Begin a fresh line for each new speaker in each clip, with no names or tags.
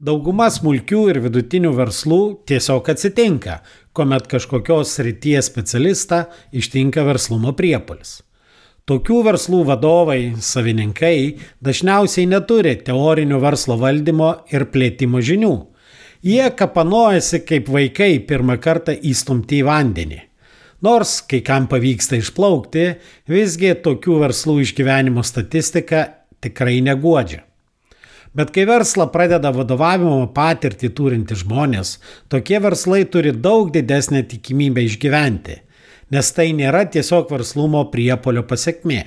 Dauguma smulkių ir vidutinių verslų tiesiog atsitinka, kuomet kažkokios srities specialistą ištinka verslumo priepolis. Tokių verslų vadovai, savininkai dažniausiai neturi teorinių verslo valdymo ir plėtimo žinių. Jie kapanojasi kaip vaikai pirmą kartą įstumti į vandenį. Nors kai kam pavyksta išplaukti, visgi tokių verslų išgyvenimo statistika tikrai neguodžia. Bet kai verslą pradeda vadovavimo patirtį turinti žmonės, tokie verslai turi daug didesnę tikimybę išgyventi, nes tai nėra tiesiog verslumo priepolio pasiekmė.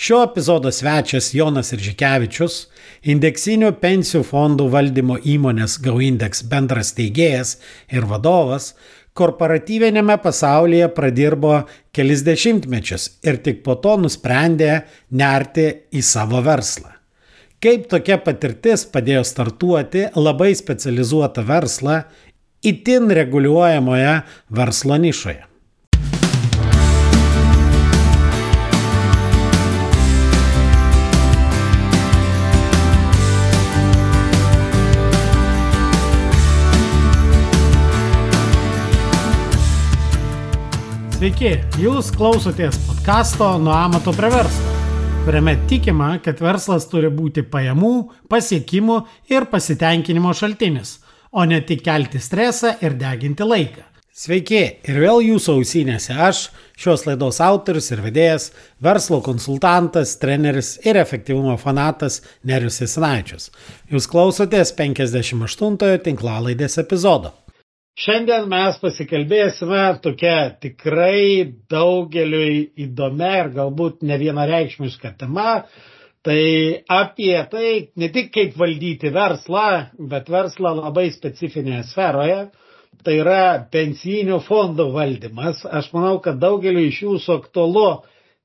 Šio epizodo svečias Jonas Iržikevičius, indeksinių pensijų fondų valdymo įmonės GauIndex bendras teigėjas ir vadovas, korporatyvinėme pasaulyje pradirbo kelis dešimtmečius ir tik po to nusprendė nerti į savo verslą. Kaip tokia patirtis padėjo startuoti labai specializuotą verslą itin reguliuojamoje verslo nišoje. Sveiki, jūs klausotės podkasto Nuo amato prie verslo kuriame tikima, kad verslas turi būti pajamų, pasiekimų ir pasitenkinimo šaltinis, o ne tik kelti stresą ir deginti laiką. Sveiki ir vėl jūsų ausinėse aš, šios laidos autorius ir vedėjas, verslo konsultantas, treneris ir efektyvumo fanatas Nerius Isinaičius. Jūs klausotės 58-ojo tinklalaidės epizodo. Šiandien mes pasikalbėsime tokia tikrai daugeliui įdomia ir galbūt ne vienareikšmiška tema. Tai apie tai ne tik kaip valdyti verslą, bet verslą labai specifinėje sferoje. Tai yra pensijinių fondų valdymas. Aš manau, kad daugeliu iš jūsų aktualu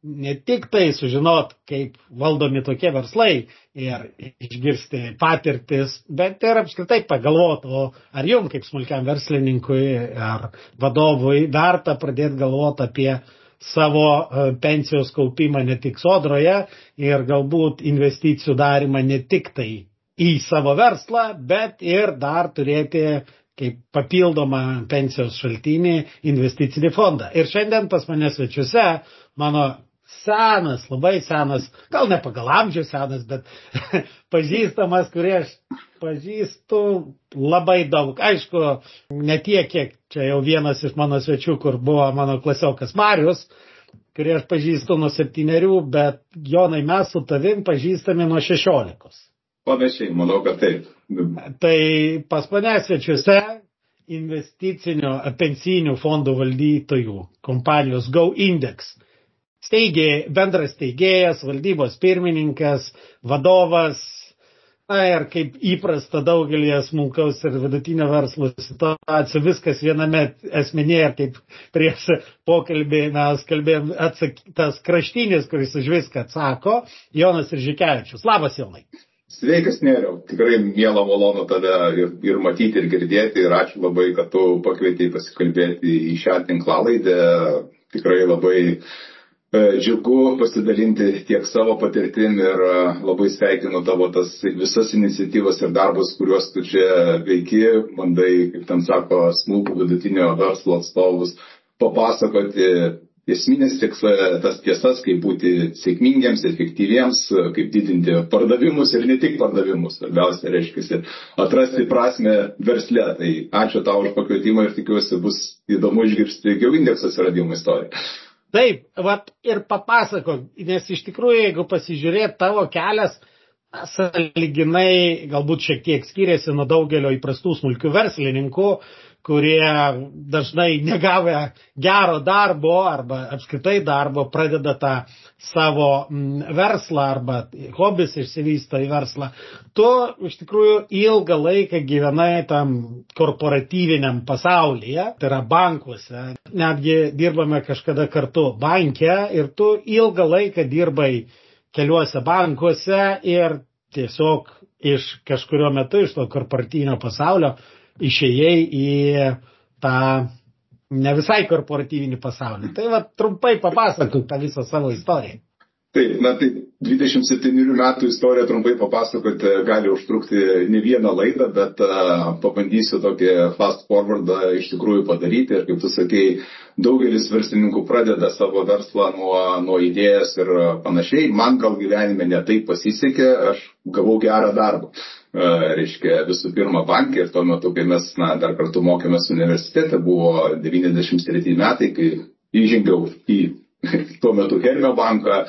ne tik tai sužinot, kaip valdomi tokie verslai ir išgirsti patirtis, bet ir apskritai pagalvoti, o ar jums kaip smulkiam verslininkui ar vadovui verta pradėti galvoti apie savo e, pensijos kaupimą ne tik sodroje ir galbūt investicijų darimą ne tik tai į savo verslą, bet ir dar turėti kaip papildomą pensijos šaltinį investicinį fondą. Ir šiandien pas mane svečiuose mano senas, labai senas, gal ne pagal amžių senas, bet pažįstamas, kurį aš pažįstu labai daug. Aišku, ne tiek, kiek čia jau vienas iš mano svečių, kur buvo mano klasiokas Marius, kurį aš pažįstu nuo septyniarių, bet Jonai mes su tavim pažįstami nuo šešiolikos.
Panašiai, manau, kad taip.
Tai pas mane svečiuose investicinių pensijinių fondų valdytojų kompanijos Go Index steigė, bendras steigėjas, valdybos pirmininkas, vadovas. Na ir kaip įprasta daugelį smulkaus ir vidutinio verslo situacijų, viskas viename esminėje, kaip prieš pokalbį mes kalbėjom, atsakytas kraštinis, kuris už viską atsako, Jonas ir Žikevičius. Labas, Jonai.
Sveikas, Neriau. Tikrai mėla malonu tave ir, ir matyti, ir girdėti. Ir ačiū labai, kad tu pakvietei pasikalbėti į šią tinklalaidę. Tikrai labai uh, džiugu pasidalinti tiek savo patirtim ir e, labai sveikinu tavo tas visas iniciatyvas ir darbus, kuriuos tu čia veiki, bandai, kaip ten sako, smulkų vidutinio verslo atstovus papasakoti esminės tas tiesas, kaip būti sėkmingiems, efektyviems, kaip didinti pardavimus ir ne tik pardavimus, svarbiausia, reiškia, atrasti prasme versle. Tai ačiū tau už pakvietimą ir tikiuosi bus įdomu išgirsti Geoindekso atsiradimo istoriją.
Taip, vat ir papasakok, nes iš tikrųjų, jeigu pasižiūrėt tavo kelias, saliginai galbūt šiek tiek skiriasi nuo daugelio įprastų smulkių verslininkų, kurie dažnai negavę gero darbo arba apskritai darbo pradeda tą savo mm, verslą arba hobis išsivysto į verslą. Tu iš tikrųjų ilgą laiką gyvenai tam korporatyviniam pasaulyje, tai yra bankuose. Netgi dirbame kažkada kartu banke ir tu ilgą laiką dirbai keliuose bankuose ir tiesiog iš kažkurio metu iš to korporatyvinio pasaulio išėjai į tą ne visai korporatyvinį pasaulį. Tai va trumpai papasakok tą visą savo istoriją.
Taip, na tai 27 metų istoriją trumpai papasakoti gali užtrukti ne vieną laidą, bet uh, pabandysiu tokį fast forwardą iš tikrųjų padaryti. Ir kaip tu sakei, daugelis verslininkų pradeda savo verslą nuo, nuo idėjas ir panašiai. Man gal gyvenime netaip pasisekė, aš gavau gerą darbą. Uh, reiškia, visų pirma, bankė ir tuo metu, kai mes na, dar kartu mokėmės universitete, buvo 93 metai, kai įžengiau į tuo metu Hermio banką,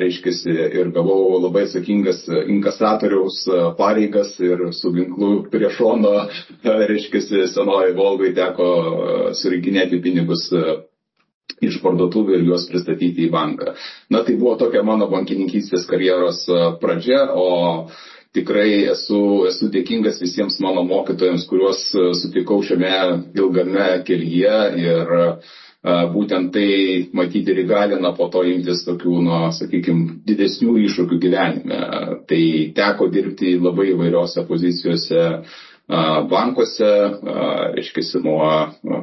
reiškia, ir gavau labai atsakingas inkasatoriaus pareigas ir su ginklu prie šono, reiškia, senoji Volgai teko surinkinėti pinigus iš parduotuvų ir juos pristatyti į banką. Na, tai buvo tokia mano bankininkystės karjeros pradžia, o tikrai esu, esu dėkingas visiems mano mokytojams, kuriuos sutikau šiame ilgame kelyje ir uh, būtent tai matyti ir įgalina po to imtis tokių, nu, sakykime, didesnių iššūkių gyvenime. Tai teko dirbti labai įvairiose pozicijose bankuose, reiškia, nuo,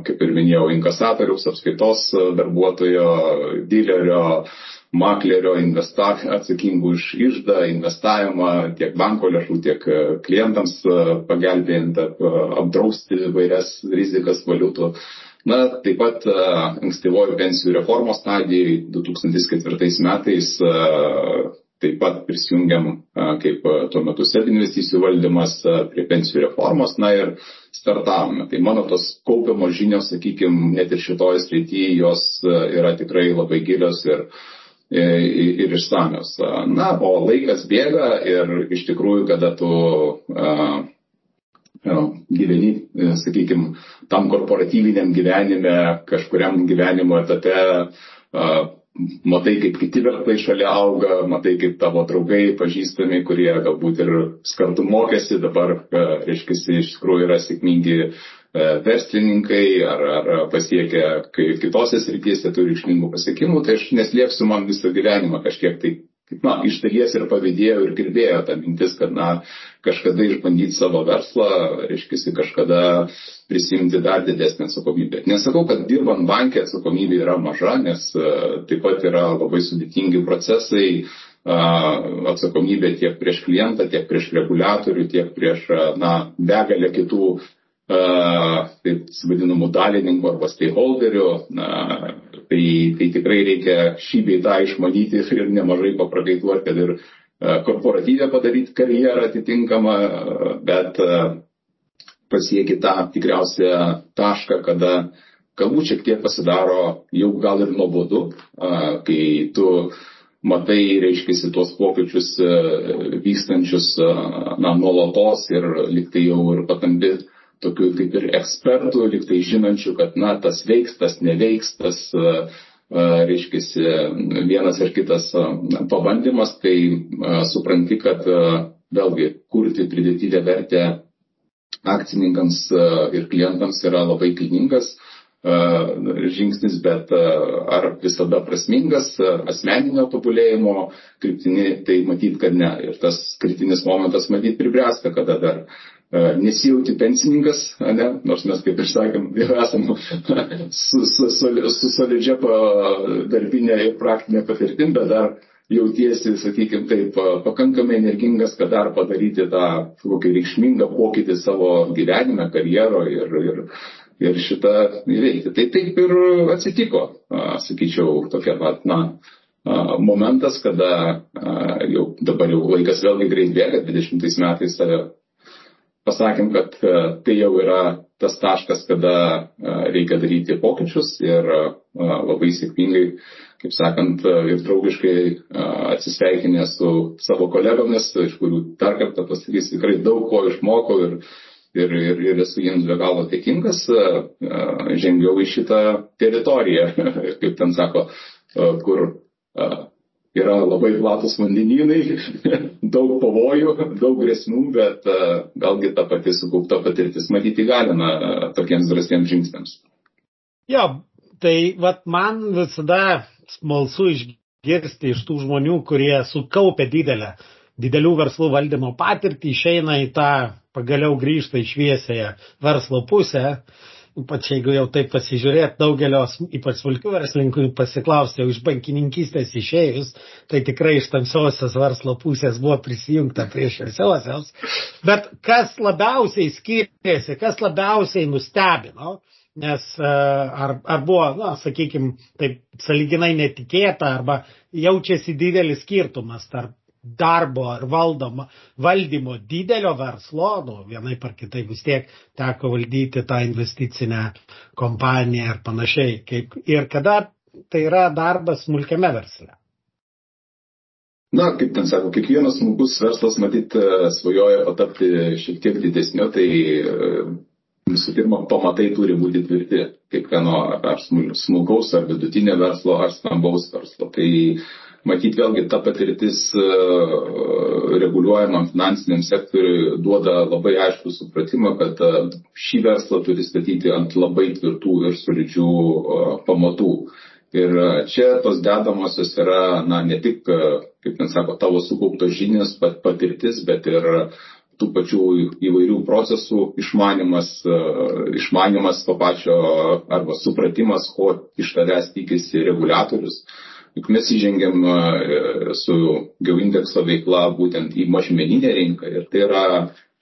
kaip ir minėjau, inkasatoriaus, apskaitos darbuotojo, dilerio, maklerio investa, atsakingų už išdą, investavimą tiek banko lėšų, tiek klientams pagelbėjant apdrausti vairias rizikas valiutų. Na, taip pat ankstyvojo pensijų reformos stadijai 2004 metais taip pat prisijungiam kaip tuo metu SED investicijų valdymas prie pensijų reformos, na ir startavome. Tai mano tos kaupiamos žinios, sakykime, net ir šitoje srityje, jos yra tikrai labai gilios ir, ir, ir išsamios. Na, o laikas bėga ir iš tikrųjų, kada tu gyveni, e, sakykime, tam korporatyviniam gyvenime, kažkuriam gyvenimo etape, matai, kaip kiti verslai šalia auga, matai, kaip tavo draugai, pažįstami, kurie galbūt ir kartu mokėsi, dabar, reiškia, iš tikrųjų yra sėkmingi e, verslininkai ar, ar pasiekę kitose srityse turi išmingų pasiekimų, tai aš neslėpsiu man visą gyvenimą kažkiek tai na, iš dalies ir pavydėjo ir girdėjo tą mintis, kad, na, kažkada išbandyti savo verslą, reiškia, kažkada prisimti dar didesnį atsakomybę. Nesakau, kad dirbant bankė atsakomybė yra maža, nes uh, taip pat yra labai sudėtingi procesai, atsakomybė tiek prieš klientą, tiek prieš reguliatorių, tiek prieš, na, begalę kitų taip vadinamų dalininkų arba stakeholderių, tai, tai tikrai reikia šį bei tą išmanyti ir nemažai paprakaituoti, kad ir korporatyvę padaryti karjerą atitinkamą, bet pasieki tą tikriausią tašką, kada galbūt šiek tiek pasidaro jau gal ir nuobodu, kai tu matai, reiškia, tuos pokyčius vykstančius na, nuolatos ir liktai jau ir patambi tokių kaip ir ekspertų, liktai žinančių, kad, na, tas veiks, tas neveiks, tas, reiškia, vienas ar kitas pabandymas, tai supranti, kad vėlgi kurti pridėtinę vertę akcininkams ir klientams yra labai kilningas žingsnis, bet ar visada prasmingas asmeninio tobulėjimo kryptini, tai matyt, kad ne. Ir tas kritinis momentas matyt pribręsta, kada dar nesijauti pensininkas, ne? nors mes, kaip ir sakėm, jau esam su, su, su, su solidžia darbinė ir praktinė patirtim, bet dar jautiesi, sakykime, taip, pakankamai energingas, kad dar padaryti tą kokį reikšmingą pokytį savo gyvenime, karjeroje ir, ir, ir šitą įveikti. Tai taip ir atsitiko, sakyčiau, tokia, na, momentas, kada jau dabar jau laikas vėlgi greit bėga, 20 metais save pasakėm, kad e, tai jau yra tas taškas, kada e, reikia daryti pokyčius ir e, labai sėkmingai, kaip sakant, ir draugiškai atsisveikinę su savo kolegomis, iš kurių dar kartą pasakysiu, tikrai daug ko išmokau ir, ir, ir, ir esu jiems be galo dėkingas, žengiau į šitą teritoriją, kaip ten sako, kur yra labai platus vandenynai, daug pavojų, daug grėsmų, bet galgi ta pati sukaupta patirtis matyti galina tokiems drąsiems žingsniams.
Jo, tai vat, man visada smalsu išgirsti iš tų žmonių, kurie sukaupė didelę, didelių verslų valdymo patirtį, išeina į tą pagaliau grįžta į šviesąją verslo pusę ypač jeigu jau taip pasižiūrėt, daugelio, ypač smulkių verslininkų pasiklausė, jau iš bankininkystės išėjus, tai tikrai iš tamsiosios verslo pusės buvo prisijungta prie šviesiosios. Bet kas labiausiai skiriasi, kas labiausiai nustebino, nes e, ar, ar buvo, na, sakykime, taip saliginai netikėta, arba jaučiasi didelis skirtumas tarp darbo ar valdoma, valdymo didelio verslo, nu, vienai par kitai vis tiek teko valdyti tą investicinę kompaniją ir panašiai. Kaip, ir kada tai yra darbas smulkiame versle?
Na, kaip ten sako, kiekvienas smulkus verslas, matyt, svajoja patapti šiek tiek didesnio, tai visų pirma, pamatai turi būti tvirti kiekvieno ar smulkaus, ar vidutinio verslo, ar stambaus verslo. Tai matyt, vėlgi ta patirtis e, reguliuojamam finansiniam sektoriui duoda labai aišku supratimą, kad e, šį verslą turi statyti ant labai tvirtų ir solidžių e, pamatų. Ir čia tos dedamosios yra, na, ne tik, kaip ten sako, tavo sukauptos žinios, patirtis, bet ir tų pačių įvairių procesų išmanimas, išmanimas to pačio arba supratimas, ko iš tavęs tikisi reguliatorius. Juk mes įžengėm e, su geoindekso veikla būtent į mažmeninę rinką ir tai yra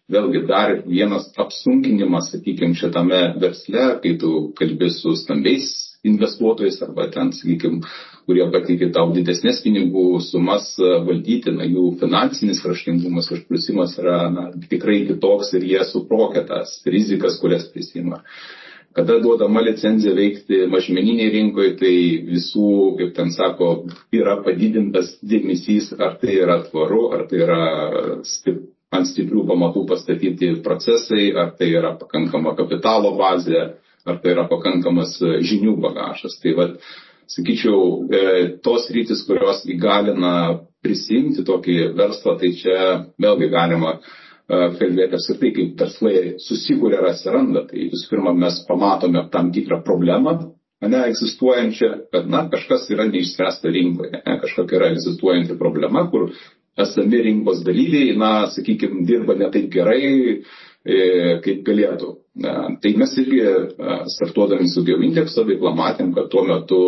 vėlgi dar vienas apsunkinimas, sakykime, šitame versle, kai tu kalbi su stambiais investuotojais arba ten, sakykime, kurie patikė tau didesnės pinigų sumas valdyti, na, jų finansinis raštingumas užprusimas yra na, tikrai kitoks ir jie suprokia tas rizikas, kurias prisima. Kada duodama licenzija veikti mažmeniniai rinkoje, tai visų, kaip ten sako, yra padidintas dėmesys, ar tai yra tvaru, ar tai yra stip, ant stiprių pamatų pastatyti procesai, ar tai yra pakankama kapitalo bazė, ar tai yra pakankamas e, žinių bagažas. Tai vad, sakyčiau, e, tos rytis, kurios įgalina prisimti tokį verslą, tai čia vėlgi galima e, kalbėti apskritai, kaip verslai susikūrė ir atsiranda. Tai visų pirma, mes pamatome tam tikrą problemą, ne egzistuojančią, kad, na, kažkas yra neišspręsta rinkoje, ne, kažkokia yra egzistuojanti problema, kur esami rinkos dalyviai, na, sakykime, dirba ne taip gerai, kaip galėtų. Tai mes irgi startuodami su geoindekso veikla matėm, kad tuo metu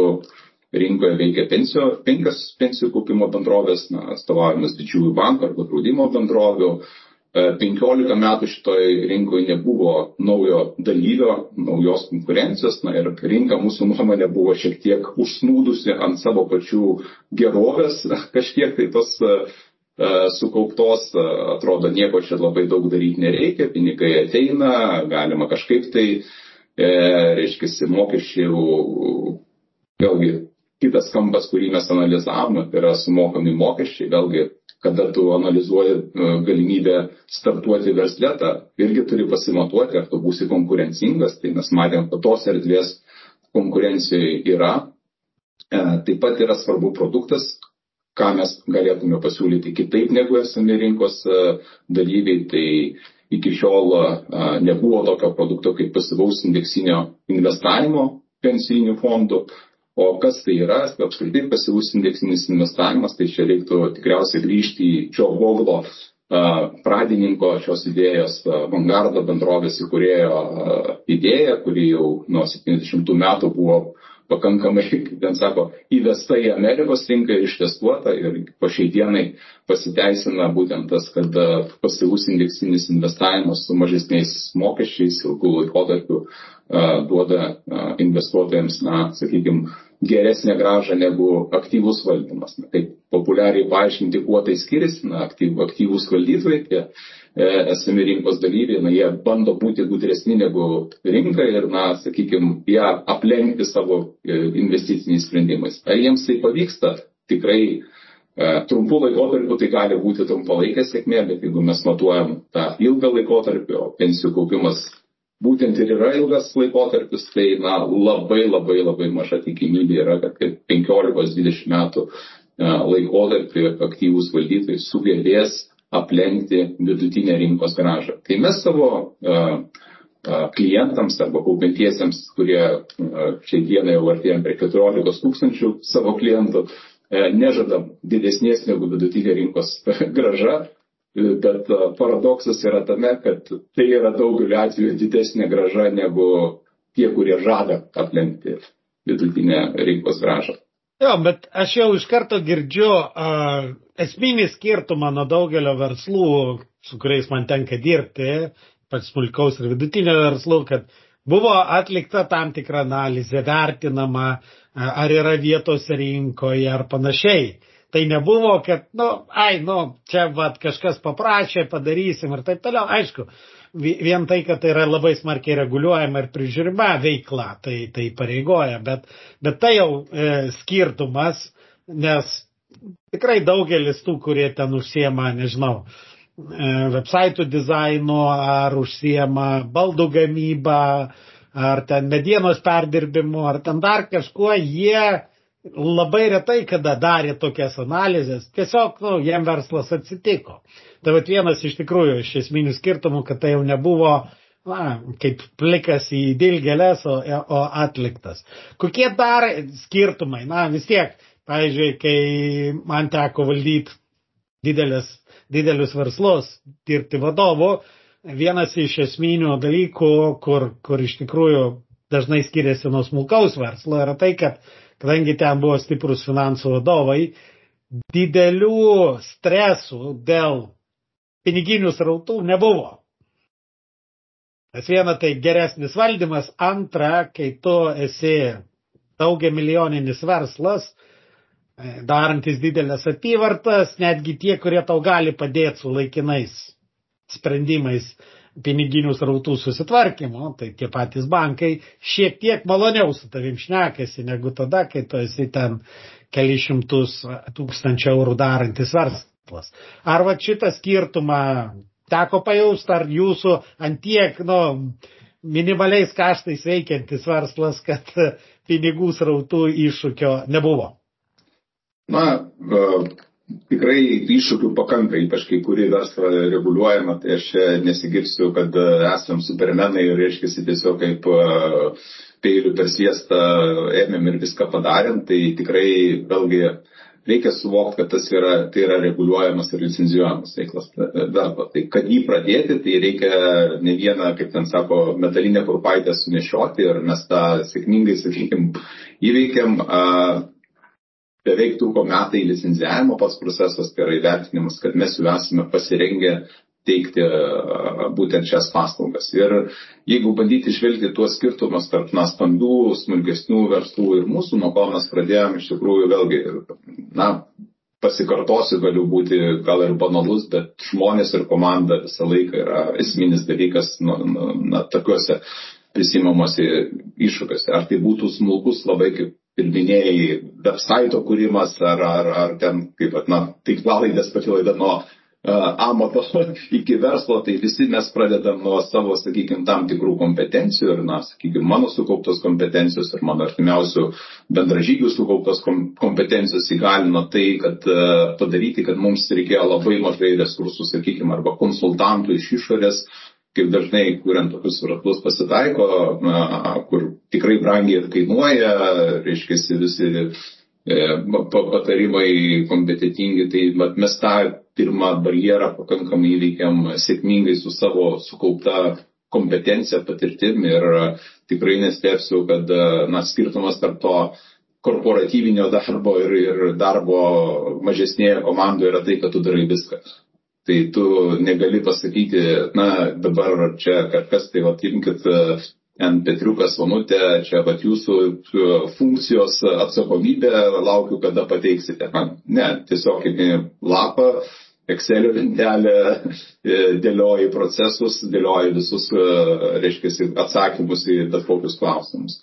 rinkoje veikia pensijų, penkias pensijų kaupimo bendrovės, na, atstovavimas didžiųjų bankų arba draudimo bendrovių. 15 metų šitoj rinkoje nebuvo naujo dalyvio, naujos konkurencijos, na ir rinka mūsų nuomonė buvo šiek tiek užsnūdusi ant savo pačių gerovės, kažkiek tai tos E, sukauptos, e, atrodo, nieko čia labai daug daryti nereikia, pinigai ateina, galima kažkaip tai, e, reiškia, mokesčių, vėlgi, kitas kampas, kurį mes analizavome, tai yra sumokami mokesčiai, vėlgi, kada tu analizuoji e, galimybę startuoti verslėtą, irgi turi pasimatuoti, ar tu būsi konkurencingas, tai mes matėm, kad tos erdvės konkurencijoje yra. Taip pat yra svarbu produktas, ką mes galėtume pasiūlyti kitaip negu esame rinkos e, dalyviai. Tai iki šiol e, nebuvo tokio produkto kaip pasivaus indeksinio investavimo pensijinių fondų. O kas tai yra, apskritai pasyvus indeksinis investavimas, tai čia reiktų tikriausiai grįžti į Čio Voglo pradininko šios idėjos Vanguardo bendrovės įkūrėjo idėja, kuri jau nuo 70 metų buvo pakankamai, kaip ten sako, įvesta į Amerikos rinką ir ištestuota ir po šiai dienai pasiteisina būtent tas, kad pasyvus indeksinis investavimas su mažesniais mokesčiais ilgų laikotarpių duoda investuotojams, na, sakykime, geresnę gražą negu aktyvus valdymas. Na, taip populiariai paaiškinti, kuo tai skiriasi, na, aktyv, aktyvus valdytojai, tie e, esami rinkos dalyviai, na, jie bando būti gudresni negu rinka ir, na, sakykime, ją aplenkti savo e, investiciniais sprendimais. Ar jiems tai pavyksta? Tikrai e, trumpų laikotarpių tai gali būti trumpalaikė sėkmė, bet jeigu mes matuojam tą ilgą laikotarpį, o pensijų kaupimas būtent ir yra ilgas laikotarpis, tai na, labai labai labai maža tikimybė yra, kad 15-20 metų e, laikotarpį aktyvūs valdytojai sugebės aplenkti vidutinę rinkos gražą. Tai mes savo uh, klientams arba kaupiantiesiems, kurie šiai dienai jau artėjom prie 14 tūkstančių savo klientų, nežadam didesnės negu vidutinė rinkos graža, Bet paradoksas yra tame, kad tai yra daugeliu atveju didesnė graža negu tie, kurie žada aplenkti vidutinę rinkos gražą.
Jo, bet aš jau iš karto girdžiu uh, esminį skirtumą nuo daugelio verslų, su kuriais man tenka dirbti, pats smulkaus ir vidutinio verslų, kad buvo atlikta tam tikra analizė, vertinama, ar yra vietos rinkoje ar panašiai. Tai nebuvo, kad, nu, ai, nu, čia vat, kažkas paprašė, padarysim ir taip toliau. Aišku, vien tai, kad tai yra labai smarkiai reguliuojama ir prižiūrima veikla, tai, tai pareigoja, bet, bet tai jau e, skirtumas, nes tikrai daugelis tų, kurie ten užsiema, nežinau, e, websaitų dizaino ar užsiema baldų gamybą, ar ten medienos perdirbimu, ar ten dar kažkuo, jie labai retai kada darė tokias analizės, tiesiog, nu, jiem verslas atsitiko. Tai vat vienas iš tikrųjų iš esminių skirtumų, kad tai jau nebuvo, na, kaip plikas į dilgelės, o, o atliktas. Kokie dar skirtumai? Na, vis tiek, pavyzdžiui, kai man teko valdyti didelės, didelius verslus, dirbti vadovu, vienas iš esminių dalykų, kur, kur iš tikrųjų dažnai skiriasi nuo smulkaus verslo, yra tai, kad kadangi ten buvo stiprus finansų vadovai, didelių stresų dėl piniginių srautų nebuvo. Nes viena tai geresnis valdymas, antra, kai tu esi daugia milijoninis verslas, e, darantis didelės apyvartas, netgi tie, kurie tau gali padėti su laikinais sprendimais piniginių srautų susitvarkymo, tai tie patys bankai šiek tiek maloniau su tavim šnekasi negu tada, kai tu esi ten kelišimtus tūkstančių eurų darantis verslas. Ar va šitą skirtumą teko pajausti, ar jūsų antiek, nu, minimaliais kaštais veikiantis verslas, kad pinigų srautų iššūkio nebuvo?
Na, tikrai iššūkių pakanka, ypač kai kuri verslą reguliuojama, tai aš nesigirsiu, kad e, esam supermenai ir reiškia tiesiog kaip e, peilių per sviestą ėmėm ir viską padarėm, tai tikrai vėlgi reikia suvokti, kad tas yra, tai yra reguliuojamas ir licenzijuojamas veiklas e, verslo. Tai kad jį pradėti, tai reikia ne vieną, kaip ten sako, metalinę kurpaitę sunešioti ir mes tą sėkmingai, sakykime, įveikiam. Uh, beveik truko metai licenzijavimo pats procesas, tai yra įvertinimas, kad mes jau esame pasirengę teikti būtent šias paslaugas. Ir jeigu bandyti išvelgti tuos skirtumus tarp na, stambių, smulkesnių verslų ir mūsų, nuo ko mes pradėjome, iš tikrųjų vėlgi, na, pasikartosiu, galiu būti gal ir banalus, bet žmonės ir komanda visą laiką yra esminis dalykas nu, nu, na, tokiuose prisimamosi iššūkiuose. Ar tai būtų smulkus labai kaip ir minėjai, website kūrimas ar, ar, ar ten, kaip, na, tinklalaidės pati laida nuo uh, amato iki verslo, tai visi mes pradedam nuo savo, sakykime, tam tikrų kompetencijų ir, na, sakykime, mano sukauptos kompetencijos ir mano artimiausių bendražygių sukauptos kom kompetencijos įgalino tai, kad uh, padaryti, kad mums reikėjo labai mažai resursų, sakykime, arba konsultantų iš išorės, uh, kaip dažnai, kuriant tokius verslus pasitaiko, na, kur tikrai brangiai kainuoja, reiškia, visi e, patarimai kompetitingi, tai mat, mes tą pirmą barjerą pakankamai įveikiam sėkmingai su savo sukaupta kompetencija, patirtim ir tikrai nestepsiu, kad na, skirtumas tarp to korporatyvinio darbo ir, ir darbo mažesnėje komandoje yra tai, kad tu darai viską tai tu negali pasakyti, na, dabar čia kažkas, tai va, imkit N Petriukas Vanutė, čia va jūsų e, funkcijos atsakomybė, laukiu, kada pateiksite. Man, ne, tiesiog lapą, Excelio lentelę, e, dėlioji procesus, dėlioji visus, e, reiškia, atsakymus į bet kokius klausimus.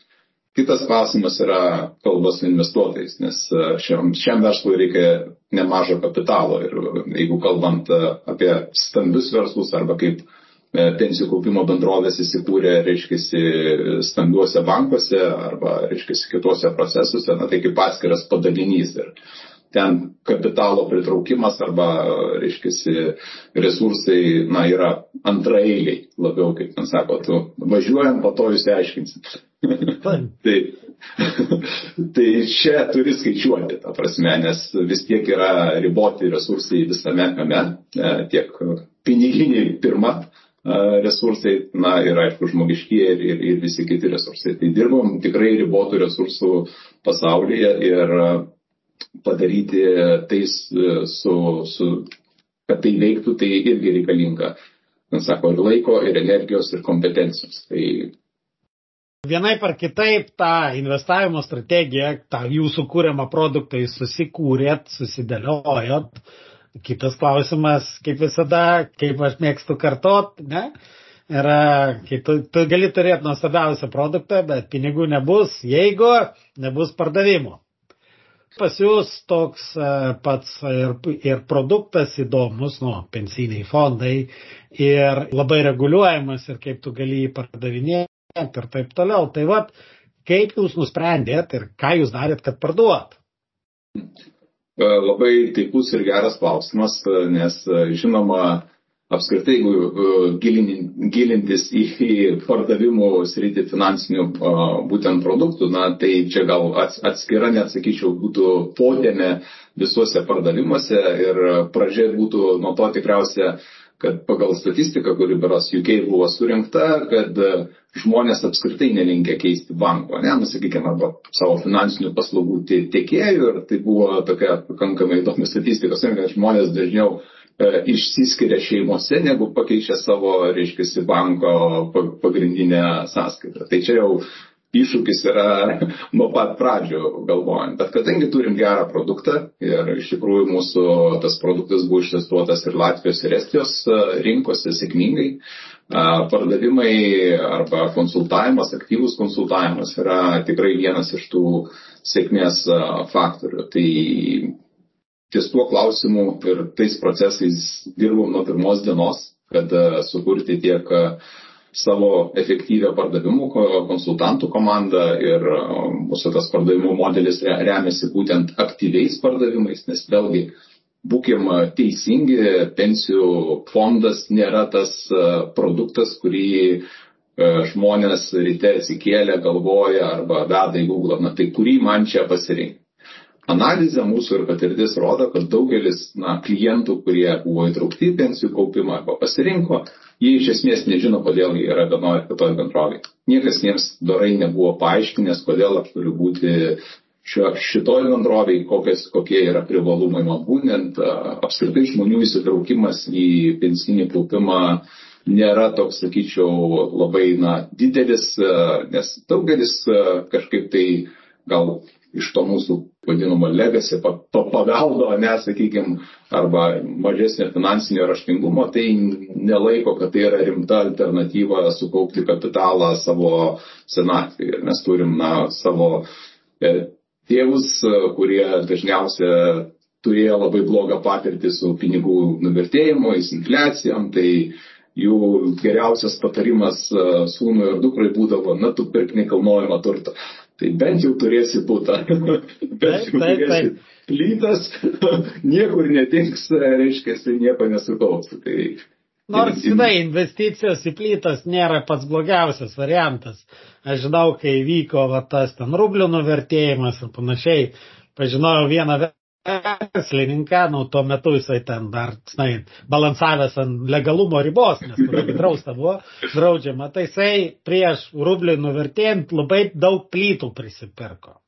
Kitas klausimas yra kalba su investuotojais, nes e, šiam, šiam verslui reikia nemažo kapitalo ir jeigu kalbant e, apie stambius verslus arba kaip e, pensijų kaupimo bendrovės įsikūrė, reiškia, stambiuose bankuose arba, reiškia, kitose procesuose, na tai kaip atskiras padalinys. Ir ten kapitalo pritraukimas arba, reiškia, resursai, na, yra antraeiliai labiau, kaip ten sako, tu važiuojam, po to jūs aiškinsit. tai, tai čia turi skaičiuoti, ta prasme, nes vis tiek yra riboti resursai visame kame, e, tiek piniginiai pirma, resursai, na ir aišku, žmogiškie ir, ir, ir visi kiti resursai. Tai dirbom tikrai ribotų resursų pasaulyje ir padaryti tai su, su kad tai veiktų, tai irgi reikalinga, sako, ir laiko, ir energijos, ir kompetencijos. Tai
Vienaip ar kitaip tą investavimo strategiją, tą jūsų kūriamą produktą jūs susikūrėt, susidėliojot. Kitas klausimas, kaip visada, kaip aš mėgstu kartot, ne? Yra, kai tu, tu gali turėti nuostabiausią produktą, bet pinigų nebus, jeigu nebus pardavimo. Pas jūs toks e, pats ir, ir produktas įdomus, nu, pensiniai fondai ir labai reguliuojamas ir kaip tu gali jį pardavinėti ir taip toliau. Tai vad, kaip jūs nusprendėt ir ką jūs darėt, kad parduot?
E, labai taikus ir geras klausimas, e, nes e, žinoma, apskritai, jeigu gilintis į pardavimų sritį finansinių būtent produktų, na, tai čia gal atskira, net sakyčiau, būtų podėme visuose pardavimuose ir pradžia būtų nuo to tikriausia kad pagal statistiką, kuri beros UK buvo surinkta, kad e, žmonės apskritai nelinkia keisti banko, ne, nu, sakykime, arba savo finansinių paslaugų tiekėjų ir tai buvo tokia pakankamai įdomi statistika, kad žmonės dažniau e, išsiskiria šeimose, negu pakeičia savo, reiškia, banko pagrindinę sąskaitą. Tai čia jau iššūkis yra nuo pat pradžio galvojant. Bet kadangi turim gerą produktą ir iš tikrųjų mūsų tas produktas buvo ištestuotas ir Latvijos ir Estijos e, rinkose sėkmingai, e, pardavimai arba konsultavimas, aktyvus konsultavimas yra tikrai vienas iš tų sėkmės e, faktorių. Tai ties tuo klausimu ir tais procesais dirbom nuo pirmos dienos, kad sukurti tiek savo efektyvę pardavimų konsultantų komandą ir mūsų tas pardavimų modelis remiasi būtent aktyviais pardavimais, nes vėlgi būkim teisingi, pensijų fondas nėra tas produktas, kurį žmonės ryte atsikėlė, galvoja arba veda į Google, na tai kurį man čia pasirinkti. Analizė mūsų ir patirtis rodo, kad daugelis na, klientų, kurie buvo įtraukti į pensijų kaupimą arba pasirinko, jie iš esmės nežino, kodėl jie yra vienoje ar kitoje bendrovėje. Niekas jiems dorai nebuvo paaiškinęs, kodėl aš turiu būti šio, šitoj bendrovėje, kokies, kokie yra privalumai man būtent. Apskritai žmonių įsitraukimas į pensinį kaupimą nėra toks, sakyčiau, labai na, didelis, nes daugelis kažkaip tai gal iš to mūsų vadinamo legacy paveldo, nesakykime, arba mažesnio finansinio raštingumo, tai nelaiko, kad tai yra rimta alternatyva sukaupti kapitalą savo senatvėje. Mes turim na, savo e, tėvus, kurie dažniausia turėjo labai blogą patirtį su pinigų nuvertėjimu, infliacijom, tai jų geriausias patarimas e, sūnui ir dukrai būdavo, na, tu pirk nekilnojamą turtą tai bent jau turėsi būtą. bent jau turėsi plytas, niekur netings, reiškia, tai nieko nesukaups. Tai,
Nors, žinai, investicijos į plytas nėra pats blogiausias variantas. Aš žinau, kai vyko va, tas ten rublių nuvertėjimas ir panašiai, pažinojau vieną verslininką, nu, tuo metu jisai ten dar, žinai, balansavęs ant legalumo ribos, nes tada drausta buvo, draudžiama, tai jisai prieš rublį nuvertėjant labai daug plytų prisipirko.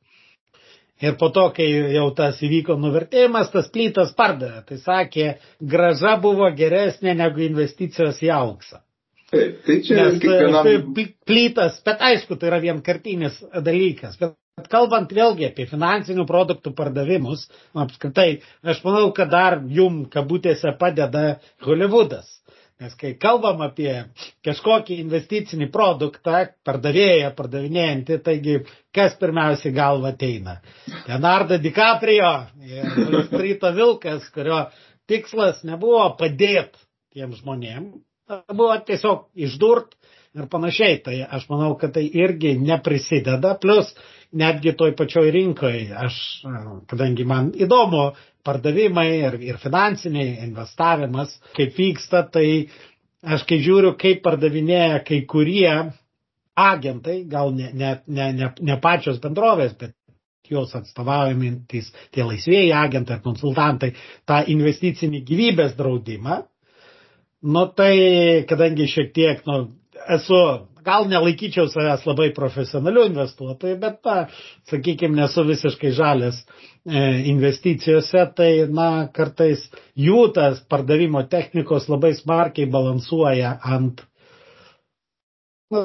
Ir po to, kai jau tas įvyko nuvertėjimas, tas plytas pardavė. Tai sakė, graža buvo geresnė negu investicijos į auksą.
Taip, tai čia Nes,
kiekvienam... Tai plytas, bet aišku, tai yra vienkartinis dalykas. Bet Bet kalbant vėlgi apie finansinių produktų pardavimus, apskritai, aš manau, kad dar jum kabutėse padeda Hollywoodas. Nes kai kalbam apie kažkokį investicinį produktą, pardavėją, pardavinėjantį, taigi kas pirmiausiai galva ateina? Leonardo DiCaprio ir Strito Vilkas, kurio tikslas nebuvo padėti tiem žmonėm, buvo tiesiog išdurt ir panašiai. Tai aš manau, kad tai irgi neprisideda. Plus, netgi toj pačioj rinkoje, aš, kadangi man įdomu pardavimai ir, ir finansiniai investavimas, kaip vyksta, tai aš kai žiūriu, kaip pardavinėja kai kurie agentai, gal ne, ne, ne, ne, ne pačios bendrovės, bet jos atstovaujantys tie laisvėjai agentai ar konsultantai, tą investicinį gyvybės draudimą, Nu tai, kadangi šiek tiek, nu, esu, gal nelaikyčiau savęs labai profesionaliu investuotoju, bet, na, sakykime, nesu visiškai žalės e, investicijose, tai, na, kartais jų tas pardavimo technikos labai smarkiai balansuoja ant nu,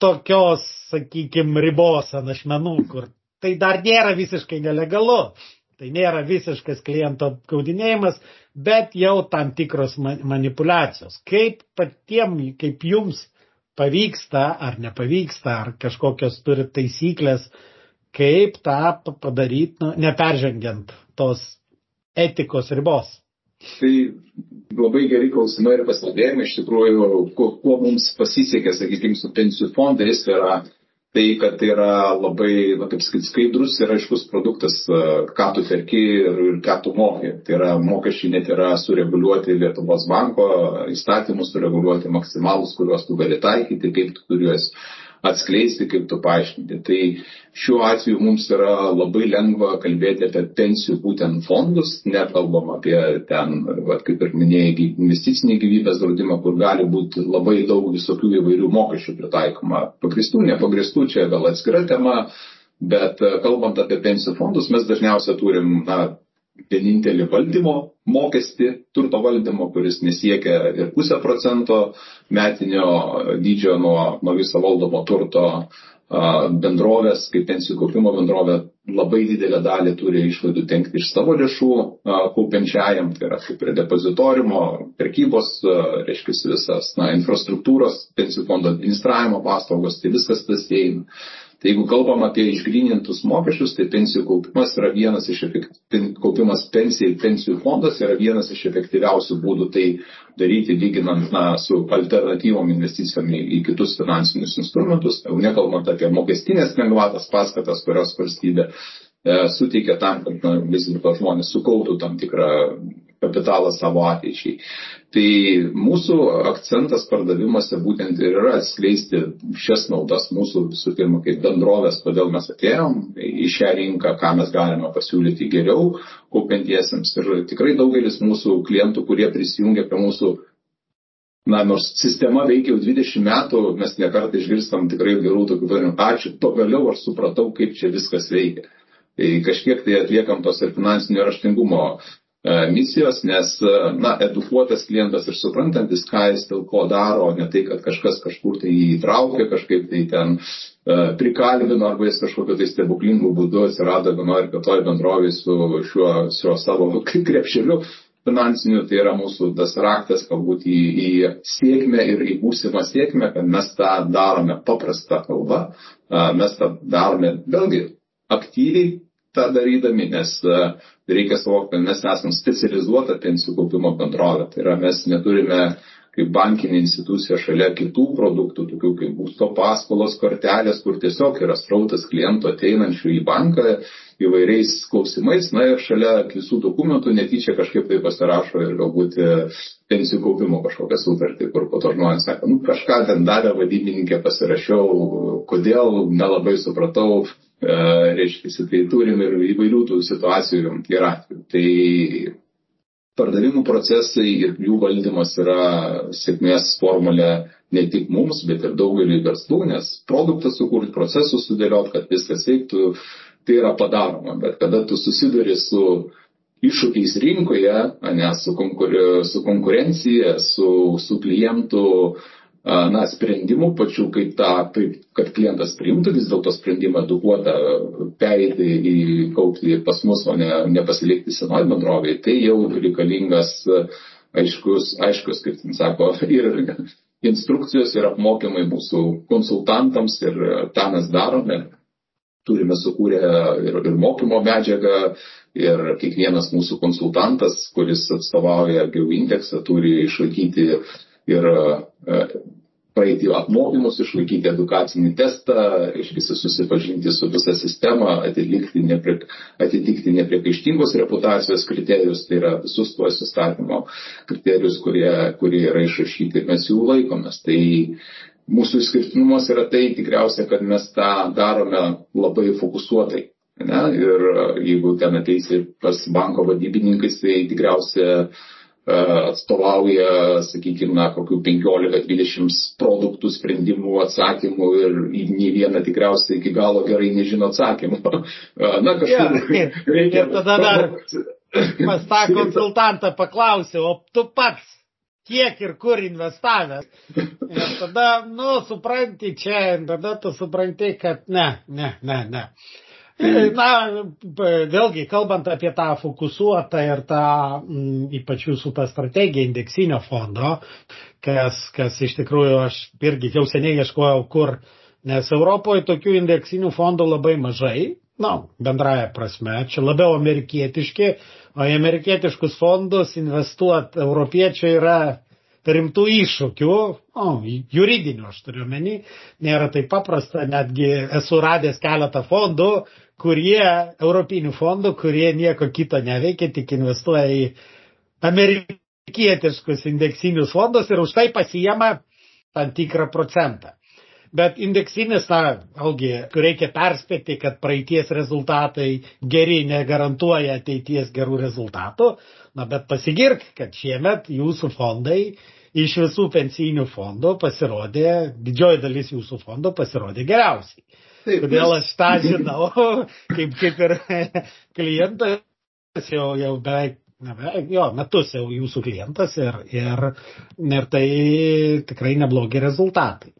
tokios, sakykime, ribos ant ašmenų, kur tai dar nėra visiškai nelegalu. Tai nėra visiškas kliento apgaudinėjimas, bet jau tam tikros manipulacijos. Kaip patiem, kaip jums pavyksta ar nepavyksta, ar kažkokios turi taisyklės, kaip tą padaryti, nu, neperžengiant tos etikos ribos.
Tai labai geri klausimai ir pastebėjimai, iš tikrųjų, kuo, kuo mums pasisekė, sakykime, su pensijų fondais, tai yra tai, kad tai yra labai, na, kaip sakyti, skaidrus ir aiškus produktas, e, ką tu perki ir, ir ką tu moki. Tai yra mokesčiai net yra sureguliuoti Lietuvos banko, įstatymus sureguliuoti maksimalus, kuriuos tu gali taikyti, kaip tu turi juos atskleisti, kaip tu paaiškinti. Tai šiuo atveju mums yra labai lengva kalbėti apie pensijų būtent fondus, nekalbam apie ten, va, kaip ir minėjai, investicinį gyvybės draudimą, kur gali būti labai daug visokių įvairių mokesčių pritaikoma. Pagristų, nepagristų, čia gal atskira tema. Bet kalbant apie pensijų fondus, mes dažniausiai turim na, vienintelį valdymo mokestį, turto valdymo, kuris nesiekia ir pusę procento metinio dydžio nuo, nuo viso valdomo turto bendrovės, kaip pensijų kaupimo bendrovė, labai didelę dalį turi išlaidų tenkti iš savo lėšų kaupiančiajam, tai yra kaip ir depozitorimo, prekybos, reiškia visas na, infrastruktūros, pensijų fondo administravimo paslaugos, tai viskas tas eina. Tai jeigu kalbam apie išgrinintus mokesčius, tai pensijų kaupimas yra vienas iš kaupimas pensijai, pensijų fondas yra vienas iš efektyviausių būdų tai daryti, lyginant na, su alternatyvom investicijom į, į kitus finansinius instrumentus, jau nekalbant apie mokestinės lengvatas paskatas, kurios valstybė e, suteikia tam, kad na, vis dėlto žmonės sukauptų tam tikrą kapitalą savo ateičiai. Tai mūsų akcentas pardavimuose būtent ir yra atskleisti šias naudas mūsų visų pirma kaip bendrovės, kodėl mes atėjom į šią rinką, ką mes galime pasiūlyti geriau kaupiantiesiems. Ir tikrai daugelis mūsų klientų, kurie prisijungia prie mūsų Na, nors sistema veikia jau 20 metų, mes nekartą išgirstam tikrai gerų tokių variantų. Ačiū, pagaliau aš supratau, kaip čia viskas veikia. Tai kažkiek tai atliekam tos ir finansinio raštingumo misijos, nes, e, na, edukuotas klientas ir suprantantis, ką jis dėl ko daro, ne tai, kad kažkas kažkur tai įtraukė, kažkaip tai ten e, prikalbino arba jis kažkokiu tai stebuklingų būdu atsirado vienoje ir kitoje bendrovėje su šiuo, šiuo savo krepšeliu finansiniu, tai yra mūsų tas raktas galbūt į, į sėkmę ir į būsimą sėkmę, kad mes tą darome paprastą kalbą, mes tą darome vėlgi aktyviai, tą darydami, nes e, reikia suvokti, kad mes esame specializuota pensijų kaupimo bendrovė. Tai yra mes neturime kaip bankinė institucija šalia kitų produktų, tokių kaip būsto paskolos kortelės, kur tiesiog yra srautas klientų ateinančių į banką įvairiais klausimais, na ir šalia visų dokumentų netyčia kažkaip tai pasirašo ir galbūt e, pensijų kaupimo kažkokią sutartį, kur po to žmonės sako, nu kažką ten davė vadybininkė, pasirašiau, kodėl, nelabai supratau, reiškia, tai turim ir įvairių tų situacijų ir atvejų. Tai pardavimų procesai ir jų valdymas yra sėkmės formulė ne tik mums, bet ir daugeliu verslų, nes produktą sukurti, procesus sudėliot, kad viskas veiktų, tai yra padaroma. Bet kada tu susiduri su iššūkiais rinkoje, ne, su, konkur su konkurencija, su, su klientų uh, na, sprendimų pačių, kaip tą, kaip, kad klientas priimtų vis dėlto sprendimą edukuotą, pereiti į kaupti pas mus, o ne, nepasilikti senoji bendrovėje. Tai jau reikalingas aiškus, aiškus, kaip ten sako, ir instrukcijos ir apmokymai mūsų konsultantams ir tą mes darome. Turime sukūrę ir, ir mokymo medžiagą, ir kiekvienas mūsų konsultantas, kuris atstovauja GeoIndeksą, turi išlaikyti ir e, praeiti apmokymus, išlaikyti edukacinį testą, išvisi susipažinti su visa sistema, atitikti, neprie, atitikti nepriekaištingos reputacijos kriterijus, tai yra visus tuos įstatymo kriterijus, kurie, kurie yra išrašyti ir mes jų laikomės. Tai mūsų išskirtinumas yra tai tikriausiai, kad mes tą darome labai fokusuotai. Ne? Ir jeigu ten ateisi pas banko vadybininkais, tai tikriausiai atstovauja, sakykime, na, kokių 15-20 produktų, sprendimų, atsakymų ir nei viena tikriausiai iki galo gerai nežino atsakymų.
Na, kažkur. Ja, reikia... ir tada dar pas tą konsultantą paklausiau, o tu pats kiek ir kur investavęs. Ir tada, nu, supranti čia, tada tu supranti, kad ne, ne, ne, ne. Na, vėlgi, kalbant apie tą fokusuotą ir tą, m, mm, ypač jūsų tą strategiją indeksinio fondo, kas, kas iš tikrųjų aš irgi jau seniai ieškojau, kur, nes Europoje tokių indeksinių fondų labai mažai, na, bendraja prasme, čia labiau amerikietiški, o į amerikietiškus fondus investuoti europiečiai yra rimtų iššūkių, o, juridinių aš turiu meni, nėra taip paprasta, netgi esu radęs keletą fondų, kurie, europinių fondų, kurie nieko kito neveikia, tik investuoja į amerikietiškus indeksinius fondus ir už tai pasijama tam tikrą procentą. Bet indeksinis, na, vėlgi, reikia perspėti, kad praeities rezultatai geri negarantuoja ateities gerų rezultatų. Na, bet pasigirk, kad šiemet jūsų fondai iš visų pensijinių fondų pasirodė, didžioji dalis jūsų fondų pasirodė geriausiai. Taip, Todėl aš tą žinau, kaip, kaip ir klientas jau, jau beveik, ne beveik, jo, metus jau jūsų klientas ir, ir, ir tai tikrai neblogi rezultatai.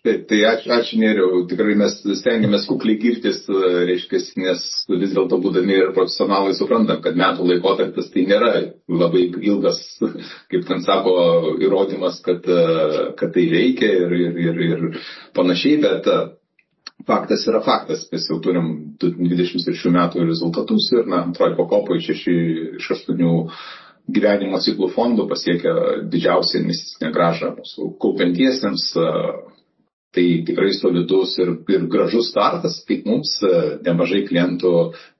Taip, tai ačiū, ačiū Nėriau, tikrai mes stengiamės kukliai girtis, reiškia, nes vis dėlto būdami ir profesionalai suprantam, kad metų laikotarpis tai nėra labai ilgas, kaip ten sako, įrodymas, kad, kad tai veikia ir, ir, ir, ir panašiai, bet faktas yra faktas, mes jau turim 23 metų rezultatus ir, na, antroji pakopoje 6 iš 8 gyvenimo ciklų fondų pasiekia didžiausią investicinę gražą mūsų kaupiantiesiems. Tai tikrai solidus ir, ir gražus startas, kaip mums e, nemažai klientų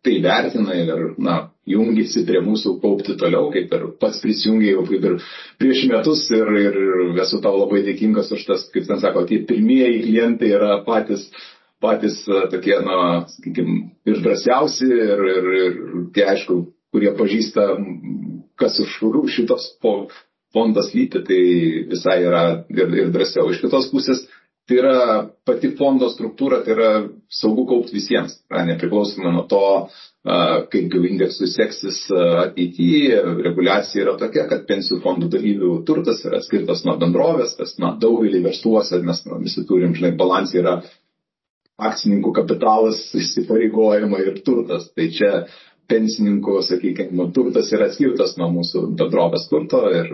tai vertina ir, na, jungiasi prie mūsų kaupti toliau, kaip ir pats prisijungiai jau kaip ir prieš metus ir, ir esu tau labai dėkingas už tas, kaip ten sako, tie pirmieji klientai yra patys, patys e, tokie, na, sakykime, ir drąsiausi ir, ir, ir tie, aišku, kurie pažįsta, kas už šitos fondas lypi, tai visai yra ir, ir drąsiau. Iš kitos pusės, Tai yra pati fondo struktūra, tai yra saugu kaupti visiems, nepriklausomai nuo to, kaip jau indeksui seksis ateityje. Reguliacija yra tokia, kad pensijų fondų dalyvių turtas yra skirtas nuo bendrovės, kas na, daugelį versluose mes na, visi turim, žinai, balansai yra akcininkų kapitalas, įsipareigojimai ir turtas. Tai čia pensininkų, sakykime, turtas yra atskirtas nuo mūsų bendrovės turto ir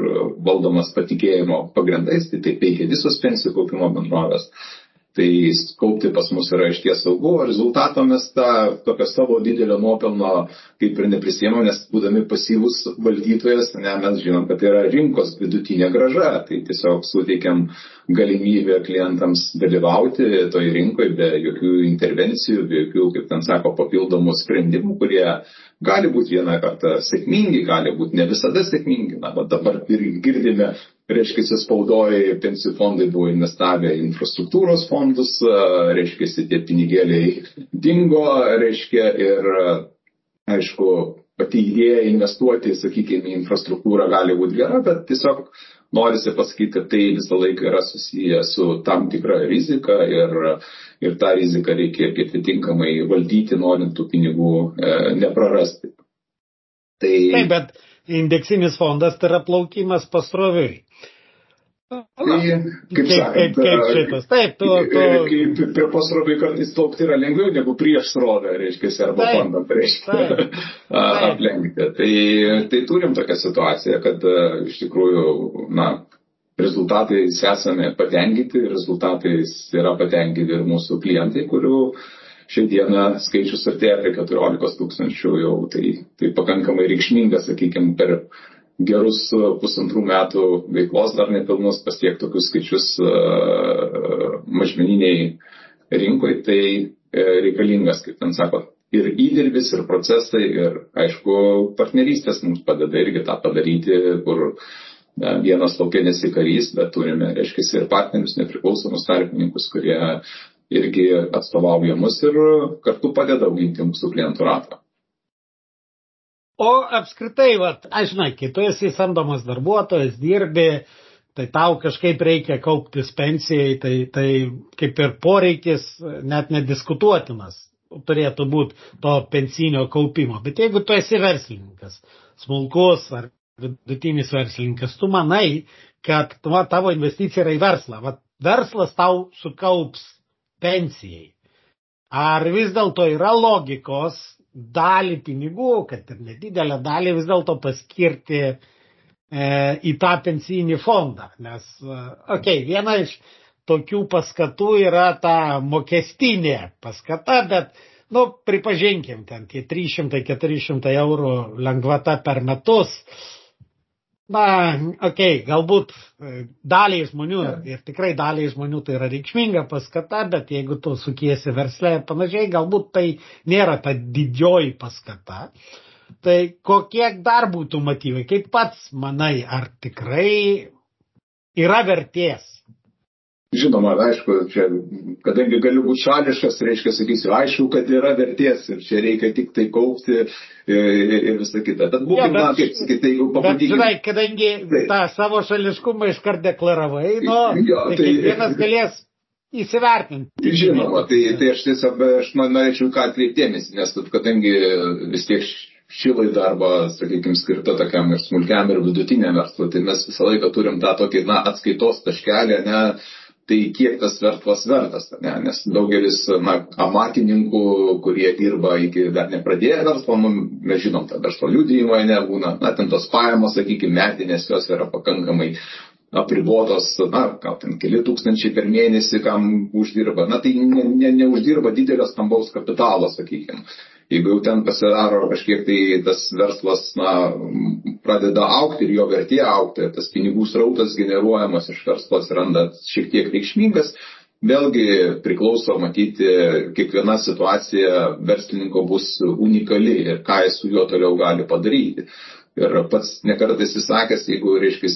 valdomas patikėjimo pagrindais, tai taip veikia visos pensijų kaupimo bendrovės. Tai kaupti pas mus yra iš ties saugu, o rezultato mes tą tokio savo didelio nuopelno kaip ir neprisėmėm, nes būdami pasyvus valdytojas, ne, mes žinom, kad tai yra rinkos vidutinė graža, tai tiesiog suteikiam galimybę klientams dalyvauti toj rinkoje be jokių intervencijų, be jokių, kaip ten sako, papildomų sprendimų, kurie gali būti vieną kartą sėkmingi, gali būti ne visada sėkmingi. Na, dabar ir girdime reiškia, spaudoje pensijų fondai buvo investavę į infrastruktūros fondus, reiškia, tie pinigėliai dingo, reiškia, ir aišku, pati idėja investuoti, sakykime, į infrastruktūrą gali būti gera, bet tiesiog norisi pasakyti, kad tai visą laiką yra susiję su tam tikra rizika ir, ir tą riziką reikia irgi atitinkamai valdyti, norint tų pinigų e, neprarasti.
Tai... Taip, bet indeksinis fondas tai yra plaukimas pasroviui.
Tai, kaip sakant, kaip, kaip šitas, taip, tu, tu... Kaip prie pasroviai kartais plaukti yra lengviau negu prieš srovę, reiškia, arba taip, bandant, reiškia, aplenkti. Tai, tai turim tokią situaciją, kad iš tikrųjų, na, rezultatais esame patenkinti, rezultatais yra patenkinti ir mūsų klientai, kurių šiandieną skaičius artėja prie 14 tūkstančių jau, tai, tai pakankamai reikšminga, sakykime, per gerus pusantrų metų veiklos dar nepilnus pasiekti tokius skaičius e, mažmeniniai rinkoje, tai e, reikalingas, kaip ten sako, ir įdirbis, ir procesai, ir aišku, partnerystės mums padeda irgi tą padaryti, kur na, vienas laukia nesikarys, bet turime, reiškia, ir partnerius, nepriklausomus tarpininkus, kurie irgi atstovauja mus ir kartu padeda auginti mūsų klientų ratą.
O apskritai, vat, aš žinai, tu esi samdomas darbuotojas, dirbi, tai tau kažkaip reikia kauptis pensijai, tai, tai kaip ir poreikis net nediskutuotinas turėtų būti to pensinio kaupimo. Bet jeigu tu esi verslininkas, smulkus ar vidutinis verslininkas, tu manai, kad va, tavo investicija yra į verslą. Va, verslas tau sukaups pensijai. Ar vis dėlto yra logikos dalį pinigų, kad ir nedidelę dalį vis dėlto paskirti e, į tą pensijinį fondą. Nes, okei, okay, viena iš tokių paskatų yra ta mokestinė paskata, bet, nu, pripažinkim, ten tie 300-400 eurų lengvata per metus, Na, okei, okay, galbūt e, daliai žmonių ir tikrai daliai žmonių tai yra reikšminga paskata, bet jeigu tu sukiesi verslę ir panašiai, galbūt tai nėra ta didžioji paskata. Tai kokie dar būtų motyvai? Kaip pats manai, ar tikrai yra vertės
Žinoma, aišku, čia, kadangi galiu būti šališkas, reiškia, sakysiu, aišku, kad yra vertės ir čia reikia tik tai kaupti ir, ir visą kitą. Tad būkime, ja, na, kaip sakyti, tai jeigu
pabandykime. Žinai, kadangi tai. tą savo šališkumą iškart deklaravai, nu, ja, tai, tai kiekvienas galės įsivertinti.
Žinoma, tai, tai aš tiesiog, aš norėčiau ką atkreiptėmėsi, nes kadangi vis tiek ši laida arba, sakykime, skirta tokiam ir smulkiam ir vidutiniam verslui, tai mes visą laiką turim tą tokį, na, atskaitos taškelį, ne, tai kiek tas verslas vertas, ne? nes daugelis na, amatininkų, kurie dirba iki dar nepradėję verslo, nu, mes žinom, tą verslo liūdėjimą nebūna, na, ten tos pajamos, sakykime, metinės jos yra pakankamai apribotos, na, gal ten keli tūkstančiai per mėnesį, kam uždirba, na, tai ne, ne, neuždirba didelio stambaus kapitalo, sakykime. Jeigu jau ten pasidaro kažkiek tai tas verslas na, pradeda aukti ir jo vertė aukti, tas pinigų srautas generuojamas iš verslo atsiranda šiek tiek reikšmingas, vėlgi priklauso matyti, kiekviena situacija verslininko bus unikali ir ką jis su juo toliau gali padaryti. Ir pats nekartais įsakęs, jeigu, reiškia,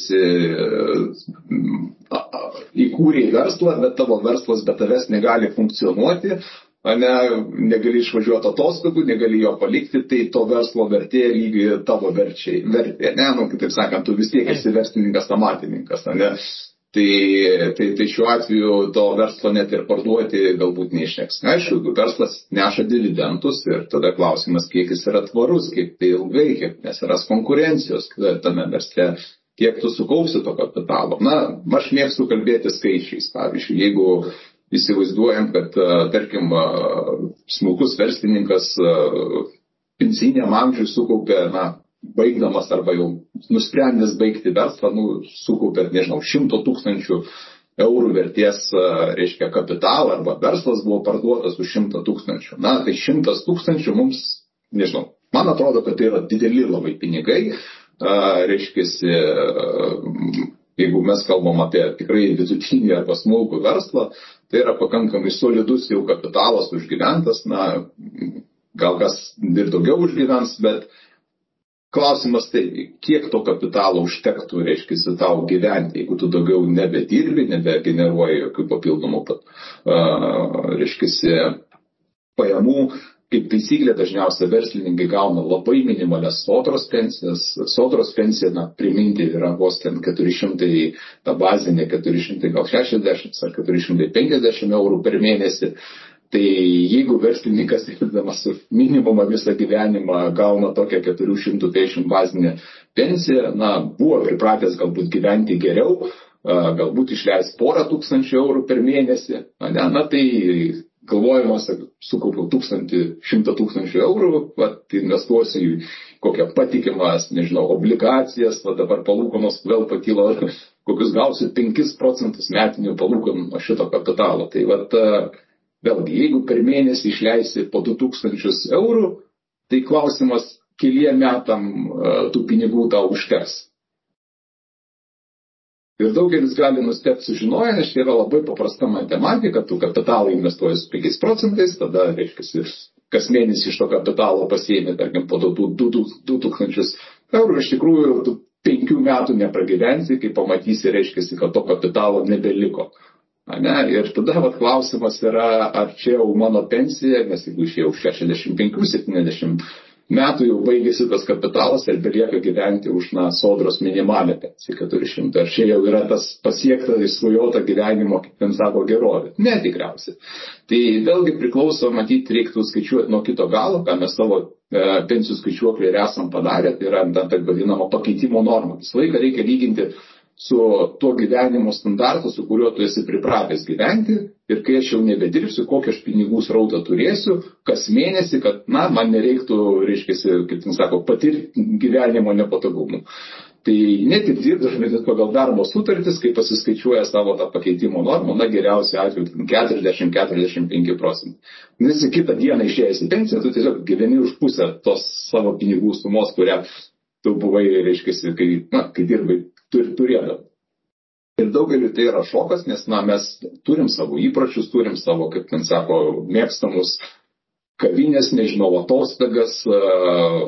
įkūrė verslą, bet tavo verslas be tavęs negali funkcionuoti, ne, negali išvažiuoti atostogų, negali jo palikti, tai to verslo vertė lygiai tavo verčiai, vertė. Ne, nu, kitaip sakant, tu vis tiek esi verslininkas, amatininkas, ne. Tai, tai, tai šiuo atveju to verslo net ir parduoti galbūt neišneks. Aišku, jeigu verslas neša dividendus ir tada klausimas, kiek jis yra tvarus, kiek tai ilgai, kiek nesiras konkurencijos tame versle, kiek tu sukaupsi to kapitalo. Na, aš mėgstu kalbėti skaičiais. Pavyzdžiui, jeigu įsivaizduojam, kad, tarkim, smulkus verslininkas pensiniam amžiui sukaupė, na, baigdamas arba jau nusprendęs baigti verslą, nu, sukaupė, nežinau, šimto tūkstančių eurų vertės, reiškia, kapitalą arba verslas buvo parduotas už šimtą tūkstančių. Na, tai šimtas tūkstančių mums, nežinau, man atrodo, kad tai yra dideli labai pinigai, reiškia, jeigu mes kalbam apie tikrai vidutinį arba smulkų verslą, tai yra pakankamai solidus jau kapitalas užgyventas, na, gal kas ir daugiau užgyvens, bet klausimas tai, kiek to kapitalo užtektų, reiškia, tau gyventi, jeigu tu daugiau nebedirbi, nebegeneruoji jokių papildomų, uh, reiškia, pajamų, kaip taisyklė dažniausiai verslininkai gauna labai minimalias sodros pensijas. Sodros pensija, na, priminti yra vos ten 400, ta bazinė 400, gal 60 ar 450 eurų per mėnesį. Tai jeigu verslininkas, dirbdamas minimumą visą gyvenimą, gauna tokią 450 bazinę pensiją, na, buvo pripratęs galbūt gyventi geriau, galbūt išleis porą tūkstančių eurų per mėnesį, na, na tai galvojimas, sukaupiau tūkstantį, šimtą tūkstančių eurų, vat, investuosiu į kokią patikimas, nežinau, obligacijas, va dabar palūkonos vėl pakilo, kokius gausiu 5 procentus metinių palūkonų šito kapitalo. Tai vat, vėlgi, jeigu per mėnesį išleisi po 2000 eurų, tai klausimas, keliem metam tų pinigų tau užteks. Ir daugelis gali nustebti sužinoję, nes čia yra labai paprasta matematika, tu kapitalą investuoji su 5 procentais, tada, reiškia, kas mėnesį iš to kapitalo pasiemi, tarkim, po 2000 eurų, iš tikrųjų, tu penkių metų nepragyvensi, kai pamatysi, reiškia, kad to kapitalo nebeliko. Ne? Ir tada vat, klausimas yra, ar čia jau mano pensija, nes jeigu išėjau 65-70 metų jau baigėsi tas kapitalas ir belieka gyventi už, na, sodros minimalę pensiją 400. Ar čia jau yra tas pasiekta išsvajota gyvenimo, kaip ten sako, gerovė? Ne, tikriausiai. Tai vėlgi priklauso, matyti, reiktų skaičiuoti nuo kito galo, ką mes savo e, pensijų skaičiuoklį ir esam padarę, tai yra ta taip vadinama pakeitimo norma. Visą laiką reikia lyginti su tuo gyvenimo standartu, su kuriuo tu esi pripratęs gyventi ir kai aš jau nebedirbsiu, kokį aš pinigų srautą turėsiu, kas mėnesį, kad, na, man nereiktų, reiškia, kaip ten sako, patirti gyvenimo nepatogumų. Tai net ir dirbdamas pagal darbo sutartis, kai pasiskaičiuoja savo tą pakeitimo normą, na geriausiu atveju 40-45 procentai. Nes kitą dieną išėjęs į pensiją, tu tiesiog gyveni už pusę tos savo pinigų sumos, kurią tu buvai, reiškia, kai, na, kai dirbai tur, turėdavo. Ir daugeliu tai yra šokas, nes na, mes turim savo įpročius, turim savo, kaip ten sako, mėgstamus kavinės, nežinau, atostogas,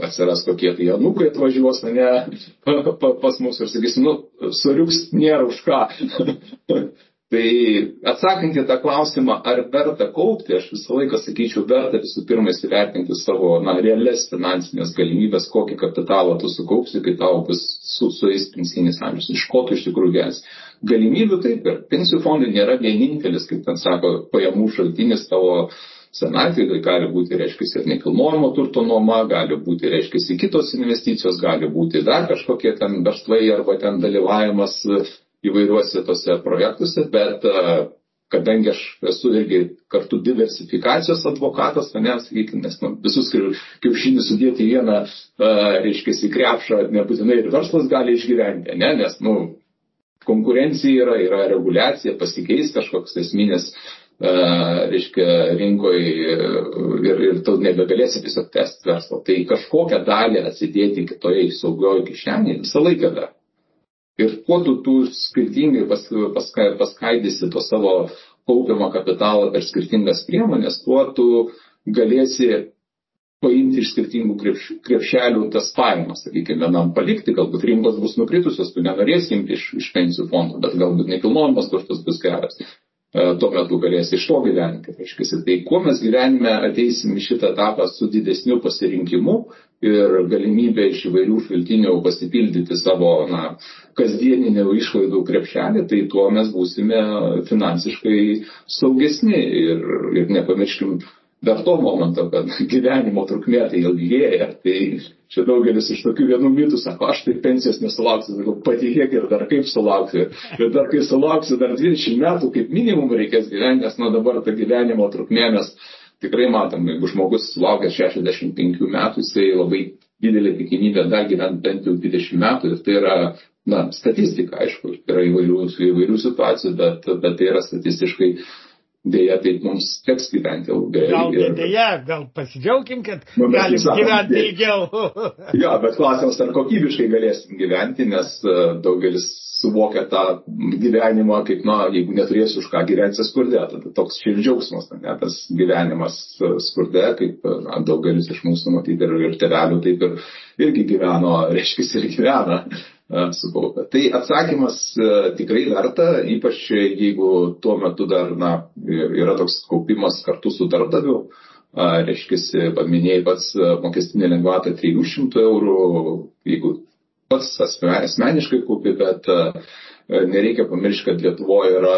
atsiras kokie tai anukai atvažiuos, ne, pas mus ir sakysim, nu, suriuks nėra už ką. Tai atsakant į tą klausimą, ar verta kaupti, aš visą laiką sakyčiau, verta visų pirma įsivertinti savo na, realias finansinės galimybės, kokį kapitalą tu sukaupsi, kai tau bus su, sueis pensinis amžius, iš ko tu iš tikrųjų gės. Galimybių taip ir pensijų fondai nėra vienintelis, kaip ten sako, pajamų šaltinis tavo senatvėje, tai gali būti, reiškia, ir nekilnojamo turto nuoma, gali būti, reiškia, kitos investicijos, gali būti dar kažkokie ten verslai arba ten dalyvavimas įvairiuose tose projektuose, bet e, kadangi aš esu irgi kartu diversifikacijos advokatas, ne, sakykime, nes nu, visus kiaušinius sudėti į vieną, uh, reiškia, į krepšą, nebūtinai ir verslas gali išgyventi, ne, nes, nu, konkurencija yra, yra reguliacija, pasikeis kažkoks esminės, uh, reiškia, rinkoje ir, ir tu nebegalėsi tiesiog tęsti verslo. Tai kažkokią dalį atsidėti kitoje saugioje kišenėje visą laiką dar. Ir kuo tu, tu skirtingai pas, paska, paskaidysi to savo kaupiamą kapitalą per skirtingas priemonės, tuo tu galėsi paimti iš skirtingų krepš, krepšelių tas pajamas, sakykime, vienam palikti, galbūt rinkos bus nukritusios, tu nenorėsi imti iš, iš pensijų fondų, bet galbūt nekilnojamas turtas bus geras. E, tuo metu galės iš to gyventi. Reiškia, tai kuo mes gyvenime ateisim į šitą etapą su didesniu pasirinkimu ir galimybė iš įvairių šaltinių pasipildyti savo na, kasdieninių išlaidų krepšelį, tai tuo mes būsime finansiškai saugesni ir, ir nepamirškim dar to momento, kad gyvenimo trukmė tai ilgėja. Tai čia daugelis iš tokių vienų mitų sako, aš tai pensijos nesulauksiu, sakau, patikėk ir dar kaip sulauksiu. Ir dar kai sulauksiu, dar 20 metų kaip minimum reikės gyventi, nes nuo dabar ta gyvenimo trukmė mes tikrai matom, jeigu žmogus sulaukęs 65 metų, jisai labai didelė tikimybė dar gyventi bent jau 20 metų. Ir tai yra, na, statistika, aišku, yra įvairių, įvairių situacijų, bet, bet tai yra statistiškai Dėja, taip mums teks gyventi ilgai.
Gal ir... dėja, gal pasidžiaugim, kad nu, galim sakom, gyventi tai- ilgiau.
jo, bet klausimas, ar kokybiškai galėsim gyventi, nes e, daugelis suvokia tą gyvenimą kaip, na, jeigu neturėsiu už ką gyventi skurde, tada toks čia ir džiaugsmas, ne, tas gyvenimas e, skurde, kaip na, daugelis iš mūsų matyti ir, ir tevelių taip ir irgi gyveno, reiškia, ir gyvena sukaupę. Tai atsakymas tikrai verta, ypač jeigu tuo metu dar na, yra toks kaupimas kartu su darbdaviu. Reiškia, paminėjai pats mokestinė lengvata 300 eurų, jeigu pats asmeniškai kaupi, bet nereikia pamiršti, kad Lietuvoje yra,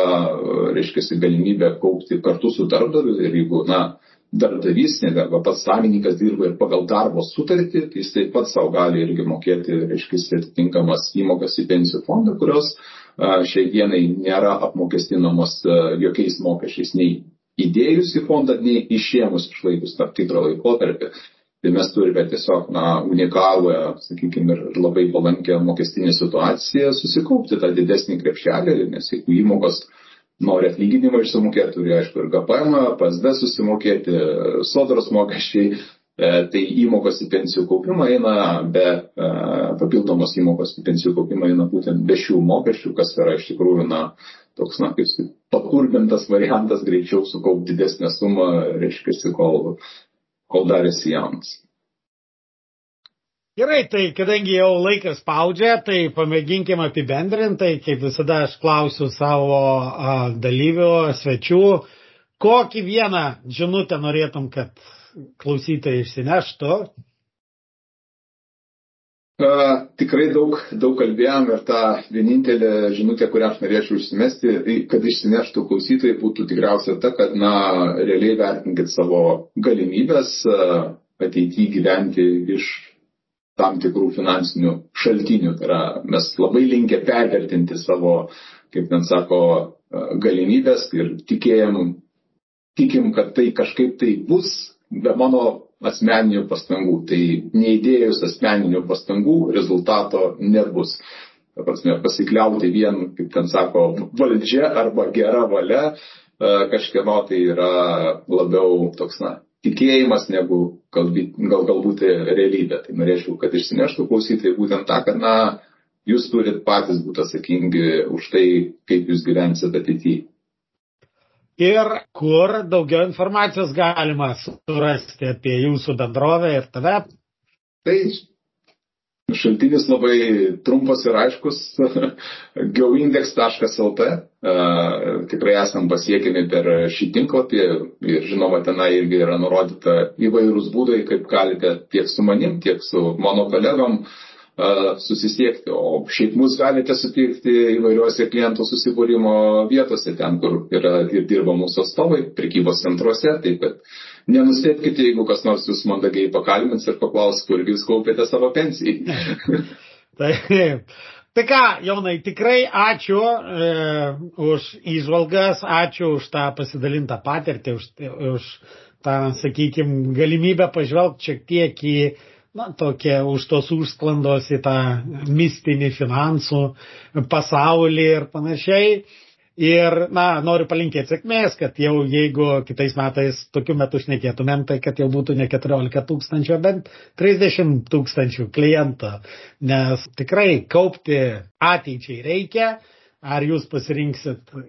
reiškia, galimybė kaupti kartu su darbdaviu ir jeigu, na, darbdavys, arba pats savininkas dirba ir pagal darbo sutartį, tai jis taip pat savo gali irgi mokėti, reiškia, atitinkamas įmokas į pensijų fondą, kurios šiai dienai nėra apmokestinamos jokiais mokesčiais, nei įdėjus į fondą, nei išėmus išlaikus tam tikrą laikotarpį. Tai mes turime tiesiog, na, unikalų, sakykime, ir labai palankę mokestinę situaciją susikaupti tą didesnį krepšelį, nes jeigu įmokos nori atlyginimą išsimokėti, turi aišku ir GPM, PSD susimokėti, sodros mokesčiai, e, tai įmokos į pensijų kaupimą eina be e, papildomos įmokos į pensijų kaupimą eina būtent be šių mokesčių, kas yra iš tikrųjų, na, toks, na, kaip paturbintas variantas greičiau sukaupti didesnę sumą, reiškia, kol, kol dar esi jaunas.
Gerai, tai kadangi jau laikas spaudžia, tai pamėginkim apibendrintai, kaip visada aš klausiu savo a, dalyvių, svečių, kokį vieną žinutę norėtum, kad klausytojai išsineštų?
Uh, tikrai daug, daug kalbėjom ir ta vienintelė žinutė, kurią aš norėčiau užsimesti, tai kad išsineštų klausytojai, būtų tikriausiai ta, kad, na, realiai vertinkit savo galimybės ateityje gyventi iš tam tikrų finansinių šaltinių. Tai yra, mes labai linkę pervertinti savo, kaip ten sako, uh, galimybės ir tikėjom, tikim, kad tai kažkaip tai bus, be mano asmeninių pastangų. Tai neįdėjus asmeninių pastangų rezultato nebus. Ta prasme, pasikliauti vien, kaip ten sako, valdžia arba gera valia e, kažkieno tai yra labiau toks, na, tikėjimas negu galbūt, gal, galbūt realybė. Tai norėčiau, kad išsineštų klausytojai būtent tą, kad, na, jūs turit patys būti atsakingi už tai, kaip jūs gyvensit ateityje
ir kur daugiau informacijos galima surasti apie jūsų bendrovę ir tave?
Tai šaltinis labai trumpas ir aiškus geoindex.lt. Tikrai esam pasiekimi per šį tinklapį ir žinoma, tenai irgi yra nurodyta įvairūs būdai, kaip galite tiek su manim, tiek su mano kolegom uh, susisiekti, o šiaip mus galite sutikti įvairiuose klientų susibūrimo vietose, ten, kur yra ir dirba mūsų atstovai, prekybos centruose, taip kad nenustėpkite, jeigu kas nors jūs mandagiai pakalbins ir paklaus, kur jūs kaupėte savo pensijai.
taip. Tai ką, Jaunai, tikrai ačiū e, už įžvalgas, ačiū už tą pasidalintą patirtį, už, už tą, sakykime, galimybę pažvelgti šiek tiek į na, tokia už tos užsklandos į tą mistinį finansų pasaulį ir panašiai. Ir, na, noriu palinkėti sėkmės, kad jau jeigu kitais metais tokiu metu šnekėtumėm, tai kad jau būtų ne 14 tūkstančių, bet 30 tūkstančių klientų. Nes tikrai kaupti ateičiai reikia. Ar jūs pasirinksit e,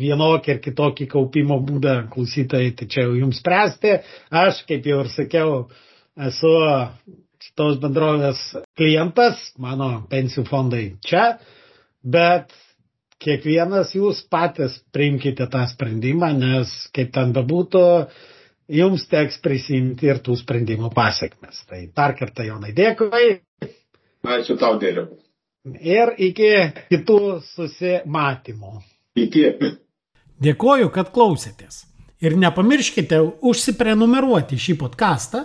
vienokį ir kitokį kaupimo būdą, klausytojai, tai čia jau jums spręsti. Aš, kaip jau ir sakiau, esu šitos bendrovės klientas, mano pensijų fondai čia, bet kiekvienas jūs patys priimkite tą sprendimą, nes kaip ten bebūtų, jums teks prisimti ir tų sprendimų pasiekmes. Tai dar kartą, Jonai, dėkui.
Ačiū tau, dėliau.
Ir iki kitų susimatymų.
Iki.
Dėkoju, kad klausėtės. Ir nepamirškite užsiprenumeruoti šį podcastą